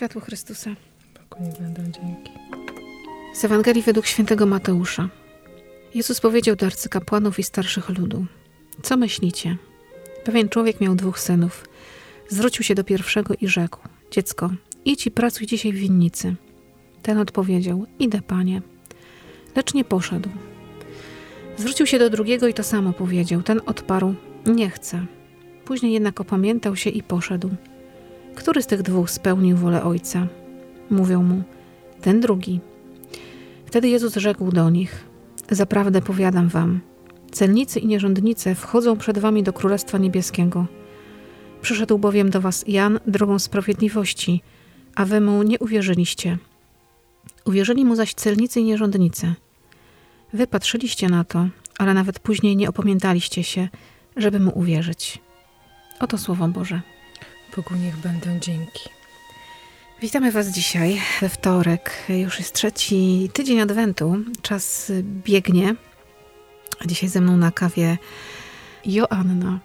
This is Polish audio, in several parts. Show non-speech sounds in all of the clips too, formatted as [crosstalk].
światło Chrystusa. Bogu niech będą dzięki. Z Ewangelii według świętego Mateusza. Jezus powiedział do arcykapłanów i starszych ludu. Co myślicie? Pewien człowiek miał dwóch synów. Zwrócił się do pierwszego i rzekł. Dziecko, idź i pracuj dzisiaj w winnicy. Ten odpowiedział. Idę, panie. Lecz nie poszedł. Zwrócił się do drugiego i to samo powiedział. Ten odparł. Nie chcę. Później jednak opamiętał się i poszedł. Który z tych dwóch spełnił wolę ojca? Mówią mu. Ten drugi. Wtedy Jezus rzekł do nich: Zaprawdę powiadam wam, celnicy i nierządnice wchodzą przed wami do Królestwa Niebieskiego. Przyszedł bowiem do was Jan drogą sprawiedliwości, a wy mu nie uwierzyliście. Uwierzyli mu zaś celnicy i nierządnice. Wy patrzyliście na to, ale nawet później nie opamiętaliście się, żeby mu uwierzyć. Oto Słowo Boże. Bogu niech będą dzięki. Witamy Was dzisiaj we wtorek. Już jest trzeci tydzień Adwentu. Czas biegnie. A dzisiaj ze mną na kawie Joanna.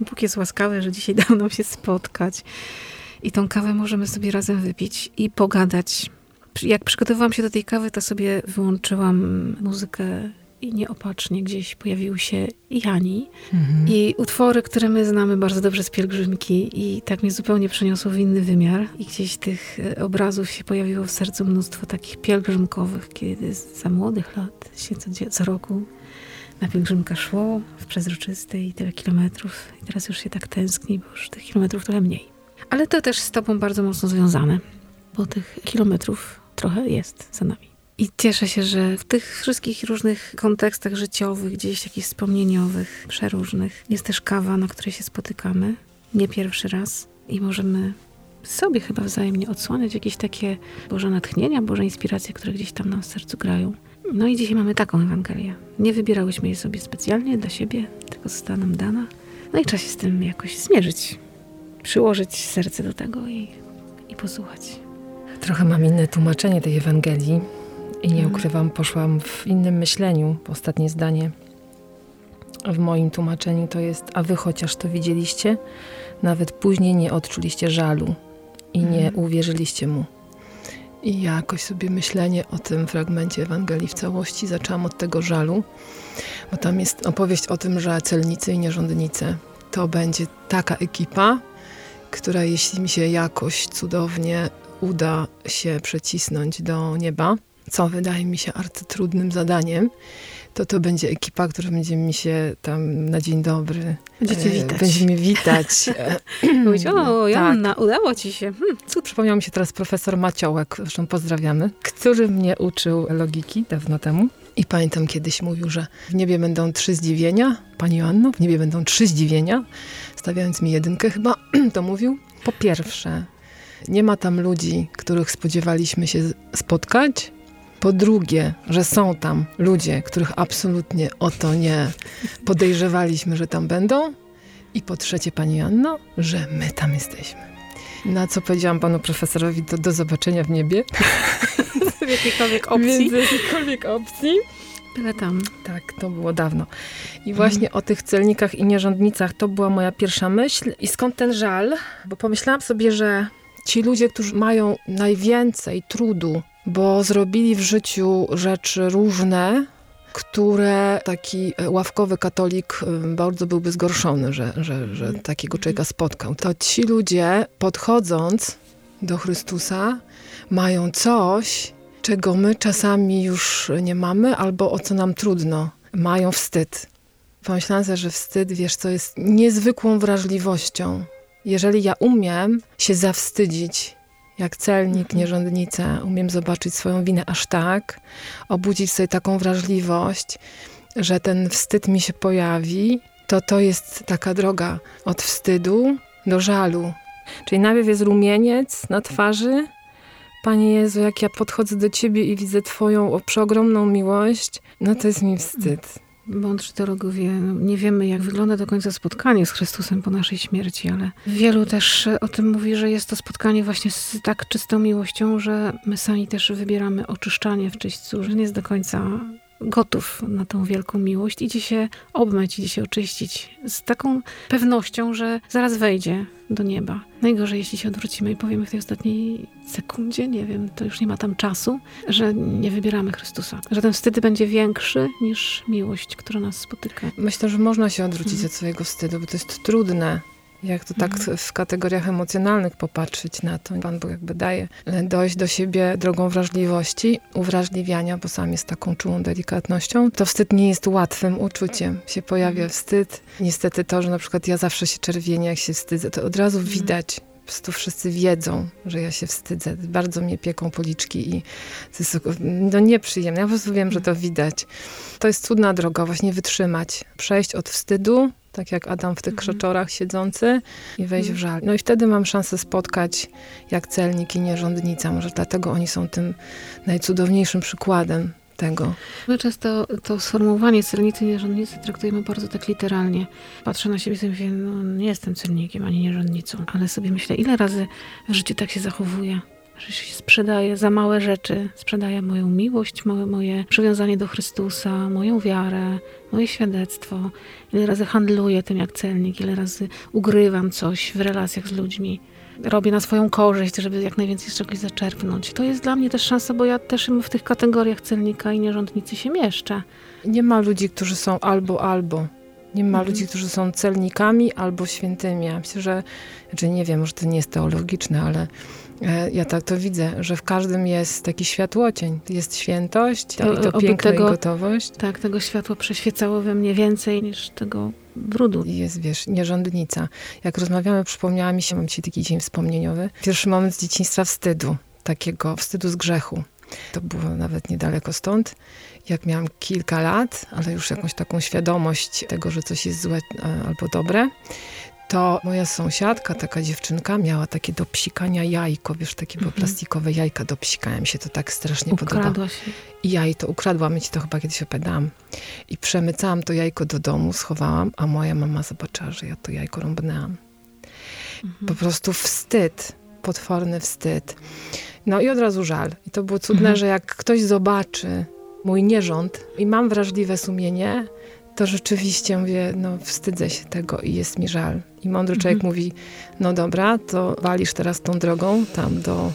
Bóg jest łaskawy, że dzisiaj dał nam się spotkać. I tą kawę możemy sobie razem wypić i pogadać. Jak przygotowywałam się do tej kawy, to sobie wyłączyłam muzykę i nieopatrznie gdzieś pojawił się Jani mhm. i utwory, które my znamy bardzo dobrze z pielgrzymki i tak mnie zupełnie przeniosło w inny wymiar i gdzieś tych e, obrazów się pojawiło w sercu mnóstwo takich pielgrzymkowych, kiedy za młodych lat się co, co roku na pielgrzymkę szło w przezroczystej tyle kilometrów i teraz już się tak tęskni, bo już tych kilometrów trochę mniej. Ale to też z tobą bardzo mocno związane, bo tych kilometrów trochę jest za nami. I cieszę się, że w tych wszystkich różnych kontekstach życiowych, gdzieś jakichś wspomnieniowych, przeróżnych, jest też kawa, na której się spotykamy. Nie pierwszy raz. I możemy sobie chyba wzajemnie odsłaniać jakieś takie Boże natchnienia, Boże inspiracje, które gdzieś tam nam w sercu grają. No i dzisiaj mamy taką Ewangelię. Nie wybierałyśmy jej sobie specjalnie dla siebie, tylko została nam dana. No i trzeba się z tym jakoś zmierzyć. Przyłożyć serce do tego i, i posłuchać. Trochę mam inne tłumaczenie tej Ewangelii i nie ukrywam, poszłam w innym myśleniu. Ostatnie zdanie w moim tłumaczeniu to jest, a wy chociaż to widzieliście, nawet później nie odczuliście żalu i nie mhm. uwierzyliście mu. I jakoś sobie myślenie o tym fragmencie Ewangelii w całości zaczęłam od tego żalu, bo tam jest opowieść o tym, że celnicy i nierządnicy to będzie taka ekipa, która jeśli mi się jakoś cudownie uda się przecisnąć do nieba, co wydaje mi się arcytrudnym zadaniem, to to będzie ekipa, która będzie mi się tam na dzień dobry. Będziecie e, witać. Będzie mnie witać. [laughs] Mówić, o Joanna, tak. udało ci się. Hmm, cud. Przypomniał mi się teraz profesor Maciołek, zresztą pozdrawiamy, który mnie uczył logiki dawno temu. I pamiętam kiedyś mówił, że w niebie będą trzy zdziwienia. Pani Joanno, w niebie będą trzy zdziwienia. Stawiając mi jedynkę chyba, [clears throat] to mówił. Po pierwsze, nie ma tam ludzi, których spodziewaliśmy się spotkać, po drugie, że są tam ludzie, których absolutnie o to nie podejrzewaliśmy, że tam będą. I po trzecie, pani Anno, że my tam jesteśmy. Na co powiedziałam panu profesorowi, to do zobaczenia w niebie. w jakiejkolwiek opcji. W jakiejkolwiek opcji. Byle tam. Tak, to było dawno. I właśnie mm. o tych celnikach i nierządnicach to była moja pierwsza myśl. I skąd ten żal? Bo pomyślałam sobie, że ci ludzie, którzy mają najwięcej trudu bo zrobili w życiu rzeczy różne, które taki e, ławkowy katolik e, bardzo byłby zgorszony, że, że, że takiego człowieka spotkał. To ci ludzie, podchodząc do Chrystusa, mają coś, czego my czasami już nie mamy, albo o co nam trudno. Mają wstyd. Pomyślałam sobie, że wstyd, wiesz, co jest niezwykłą wrażliwością. Jeżeli ja umiem się zawstydzić jak celnik, mhm. nierządnica, umiem zobaczyć swoją winę aż tak, obudzić sobie taką wrażliwość, że ten wstyd mi się pojawi, to to jest taka droga od wstydu do żalu. Czyli najpierw jest rumieniec na twarzy. Panie Jezu, jak ja podchodzę do Ciebie i widzę Twoją przeogromną miłość, no to jest mi wstyd. Mądrzy teologowie, no, nie wiemy jak wygląda do końca spotkanie z Chrystusem po naszej śmierci, ale wielu też o tym mówi, że jest to spotkanie właśnie z tak czystą miłością, że my sami też wybieramy oczyszczanie w czyśćcu, że nie jest do końca gotów na tą wielką miłość. Idzie się obmyć, idzie się oczyścić z taką pewnością, że zaraz wejdzie do nieba. Najgorzej, jeśli się odwrócimy i powiemy w tej ostatniej sekundzie, nie wiem, to już nie ma tam czasu, że nie wybieramy Chrystusa. Że ten wstyd będzie większy niż miłość, która nas spotyka. Myślę, że można się odwrócić mhm. od swojego wstydu, bo to jest trudne. Jak to tak mhm. w kategoriach emocjonalnych popatrzeć na to. Pan Bóg jakby daje dojść do siebie drogą wrażliwości, uwrażliwiania, bo sam jest taką czułą delikatnością. To wstyd nie jest łatwym uczuciem. Się pojawia mhm. wstyd. Niestety to, że na przykład ja zawsze się czerwienię, jak się wstydzę, to od razu mhm. widać, po prostu wszyscy wiedzą, że ja się wstydzę. Bardzo mnie pieką policzki i to jest no, nieprzyjemne. Ja po prostu wiem, że to widać. To jest cudna droga, właśnie wytrzymać. Przejść od wstydu tak jak Adam w tych mhm. krzeczorach siedzący i wejść w mhm. żal. No i wtedy mam szansę spotkać jak celnik i nierządnica. Może dlatego oni są tym najcudowniejszym przykładem tego. My często to sformułowanie celnicy i nierządnicy traktujemy bardzo tak literalnie. Patrzę na siebie i mówię, no nie jestem celnikiem ani nierządnicą, ale sobie myślę, ile razy w życiu tak się zachowuję że się sprzedaje za małe rzeczy. Sprzedaję moją miłość, moje, moje przywiązanie do Chrystusa, moją wiarę, moje świadectwo. Ile razy handluję tym jak celnik, ile razy ugrywam coś w relacjach z ludźmi. Robię na swoją korzyść, żeby jak najwięcej z czegoś zaczerpnąć. To jest dla mnie też szansa, bo ja też w tych kategoriach celnika i nierządnicy się mieszczę. Nie ma ludzi, którzy są albo, albo. Nie ma mhm. ludzi, którzy są celnikami albo świętymi. Ja myślę, że, znaczy nie wiem, może to nie jest teologiczne, ale ja tak to widzę, że w każdym jest taki światłocień. Jest świętość to, i to piękno tego, i gotowość. Tak, tego światła przeświecało we mnie więcej niż tego brudu. I jest, wiesz, nierządnica. Jak rozmawiamy, przypomniała mi się, mam dzisiaj taki dzień wspomnieniowy, pierwszy moment z dzieciństwa wstydu, takiego wstydu z grzechu. To było nawet niedaleko stąd. Jak miałam kilka lat, ale już jakąś taką świadomość tego, że coś jest złe e, albo dobre, to moja sąsiadka, taka dziewczynka, miała takie do psikania jajko, wiesz, takie mhm. plastikowe jajka do psikania. Mi się to tak strasznie Ukradła podoba. Się. I ja jej to ukradłam, i ci to chyba kiedyś opowiadałam. I przemycałam to jajko do domu, schowałam, a moja mama zobaczyła, że ja to jajko rąbnęłam. Mhm. Po prostu wstyd, potworny wstyd. No i od razu żal. I to było cudne, mhm. że jak ktoś zobaczy mój nierząd i mam wrażliwe sumienie, to rzeczywiście mówię, no wstydzę się tego i jest mi żal. I mądry człowiek mhm. mówi, no dobra, to walisz teraz tą drogą tam do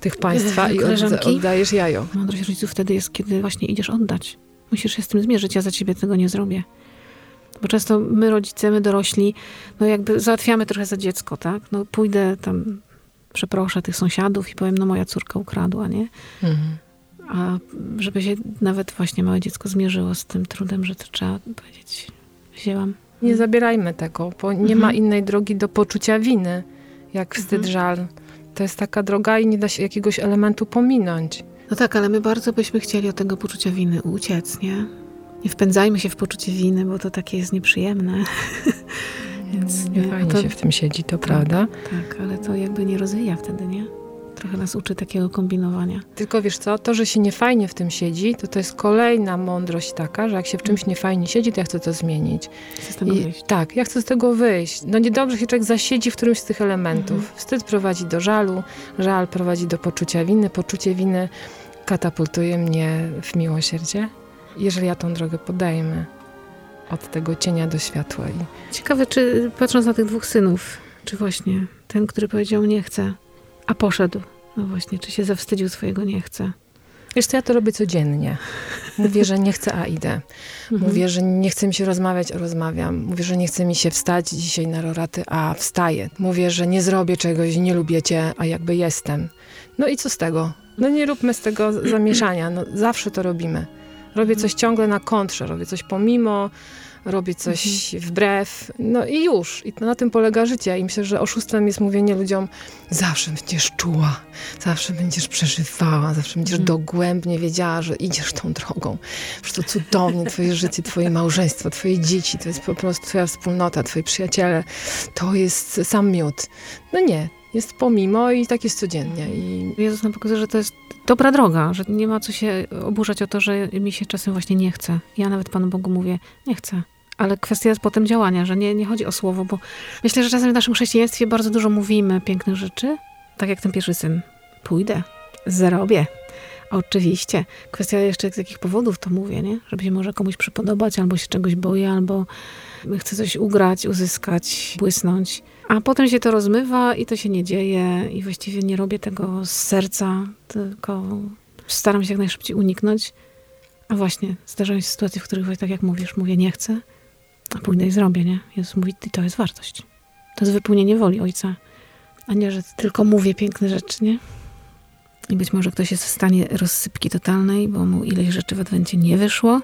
tych państwa i od, oddajesz jajo. Mądrość rodziców wtedy jest, kiedy właśnie idziesz oddać. Musisz się z tym zmierzyć, ja za ciebie tego nie zrobię. Bo często my rodzice, my dorośli, no jakby załatwiamy trochę za dziecko, tak? No pójdę tam, przeproszę tych sąsiadów i powiem, no moja córka ukradła, nie? Mhm. A żeby się nawet właśnie małe dziecko zmierzyło z tym trudem, że to trzeba powiedzieć, wzięłam. Nie zabierajmy tego, bo nie mhm. ma innej drogi do poczucia winy, jak wstyd, mhm. żal. To jest taka droga i nie da się jakiegoś elementu pominąć. No tak, ale my bardzo byśmy chcieli od tego poczucia winy uciec, nie? Nie wpędzajmy się w poczucie winy, bo to takie jest nieprzyjemne. [laughs] Więc nie, nie fajnie to, się w tym siedzi, to tak, prawda? Tak, ale to jakby nie rozwija wtedy, nie? Trochę nas uczy takiego kombinowania. Tylko wiesz co, to, że się niefajnie w tym siedzi, to to jest kolejna mądrość taka, że jak się w czymś niefajnie siedzi, to ja chcę to zmienić. Chcę z tego I, wyjść. Tak, ja chcę z tego wyjść. No niedobrze się człowiek zasiedzi w którymś z tych elementów. Mhm. Wstyd prowadzi do żalu, żal prowadzi do poczucia winy, poczucie winy katapultuje mnie w miłosierdzie. Jeżeli ja tą drogę podajmy od tego cienia do światła. I... Ciekawe, czy patrząc na tych dwóch synów, czy właśnie ten, który powiedział nie chcę, a poszedł. No właśnie, czy się zawstydził swojego nie chce? Wiesz co, ja to robię codziennie. Mówię, że nie chcę, a idę. Mhm. Mówię, że nie chce mi się rozmawiać, a rozmawiam. Mówię, że nie chce mi się wstać dzisiaj na roraty, a wstaję. Mówię, że nie zrobię czegoś, nie lubię cię, a jakby jestem. No i co z tego? No nie róbmy z tego zamieszania. No, zawsze to robimy. Robię coś ciągle na kontrze, robię coś pomimo, robię coś mhm. wbrew, no i już. I na tym polega życie. I myślę, że oszustwem jest mówienie ludziom, zawsze będziesz czuła, zawsze będziesz przeżywała, zawsze będziesz mhm. dogłębnie wiedziała, że idziesz tą drogą. Że to cudownie, twoje życie, twoje małżeństwo, twoje dzieci, to jest po prostu twoja wspólnota, twoi przyjaciele. To jest sam miód. No nie, jest pomimo i tak jest codziennie. I... Jezus nam pokazuje, że to jest dobra droga, że nie ma co się oburzać o to, że mi się czasem właśnie nie chce. Ja nawet Panu Bogu mówię, nie chcę ale kwestia jest potem działania, że nie, nie chodzi o słowo, bo myślę, że czasem w naszym chrześcijaństwie bardzo dużo mówimy pięknych rzeczy, tak jak ten pierwszy syn. Pójdę, zrobię. Oczywiście. Kwestia jeszcze z jakich powodów to mówię, nie? Żeby się może komuś przypodobać, albo się czegoś boję, albo chcę coś ugrać, uzyskać, błysnąć. A potem się to rozmywa i to się nie dzieje i właściwie nie robię tego z serca, tylko staram się jak najszybciej uniknąć. A właśnie, zdarzają się sytuacje, w których tak jak mówisz, mówię nie chcę, a pójdę i zrobię, nie? Jezus mówi, i to jest wartość. To jest wypełnienie woli Ojca, a nie, że tylko mówię piękne rzeczy, nie? I być może ktoś jest w stanie rozsypki totalnej, bo mu ileś rzeczy w Adwencie nie wyszło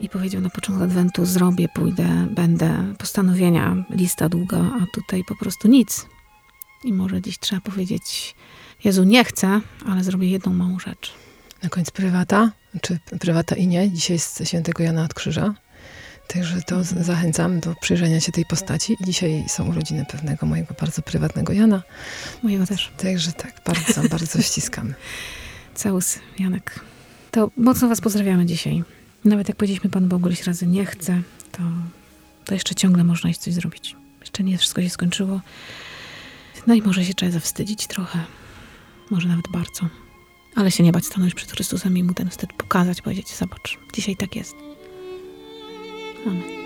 i powiedział na początku Adwentu zrobię, pójdę, będę, postanowienia, lista długa, a tutaj po prostu nic. I może dziś trzeba powiedzieć, Jezu, nie chcę, ale zrobię jedną małą rzecz. Na koniec prywata, czy prywata i nie, dzisiaj jest świętego Jana od Krzyża. Także to mhm. zachęcam do przyjrzenia się tej postaci. Dzisiaj są urodziny pewnego mojego bardzo prywatnego Jana. Mojego też. Także tak, bardzo, bardzo [laughs] ściskamy. Całus, Janek. To mocno was pozdrawiamy dzisiaj. Nawet jak powiedzieliśmy Panu Bogu ileś razy nie chcę, to, to jeszcze ciągle można iść coś zrobić. Jeszcze nie wszystko się skończyło. No i może się trzeba zawstydzić trochę. Może nawet bardzo. Ale się nie bać stanąć przed Chrystusem i mu ten wstyd pokazać, powiedzieć, zobacz, dzisiaj tak jest. 嗯。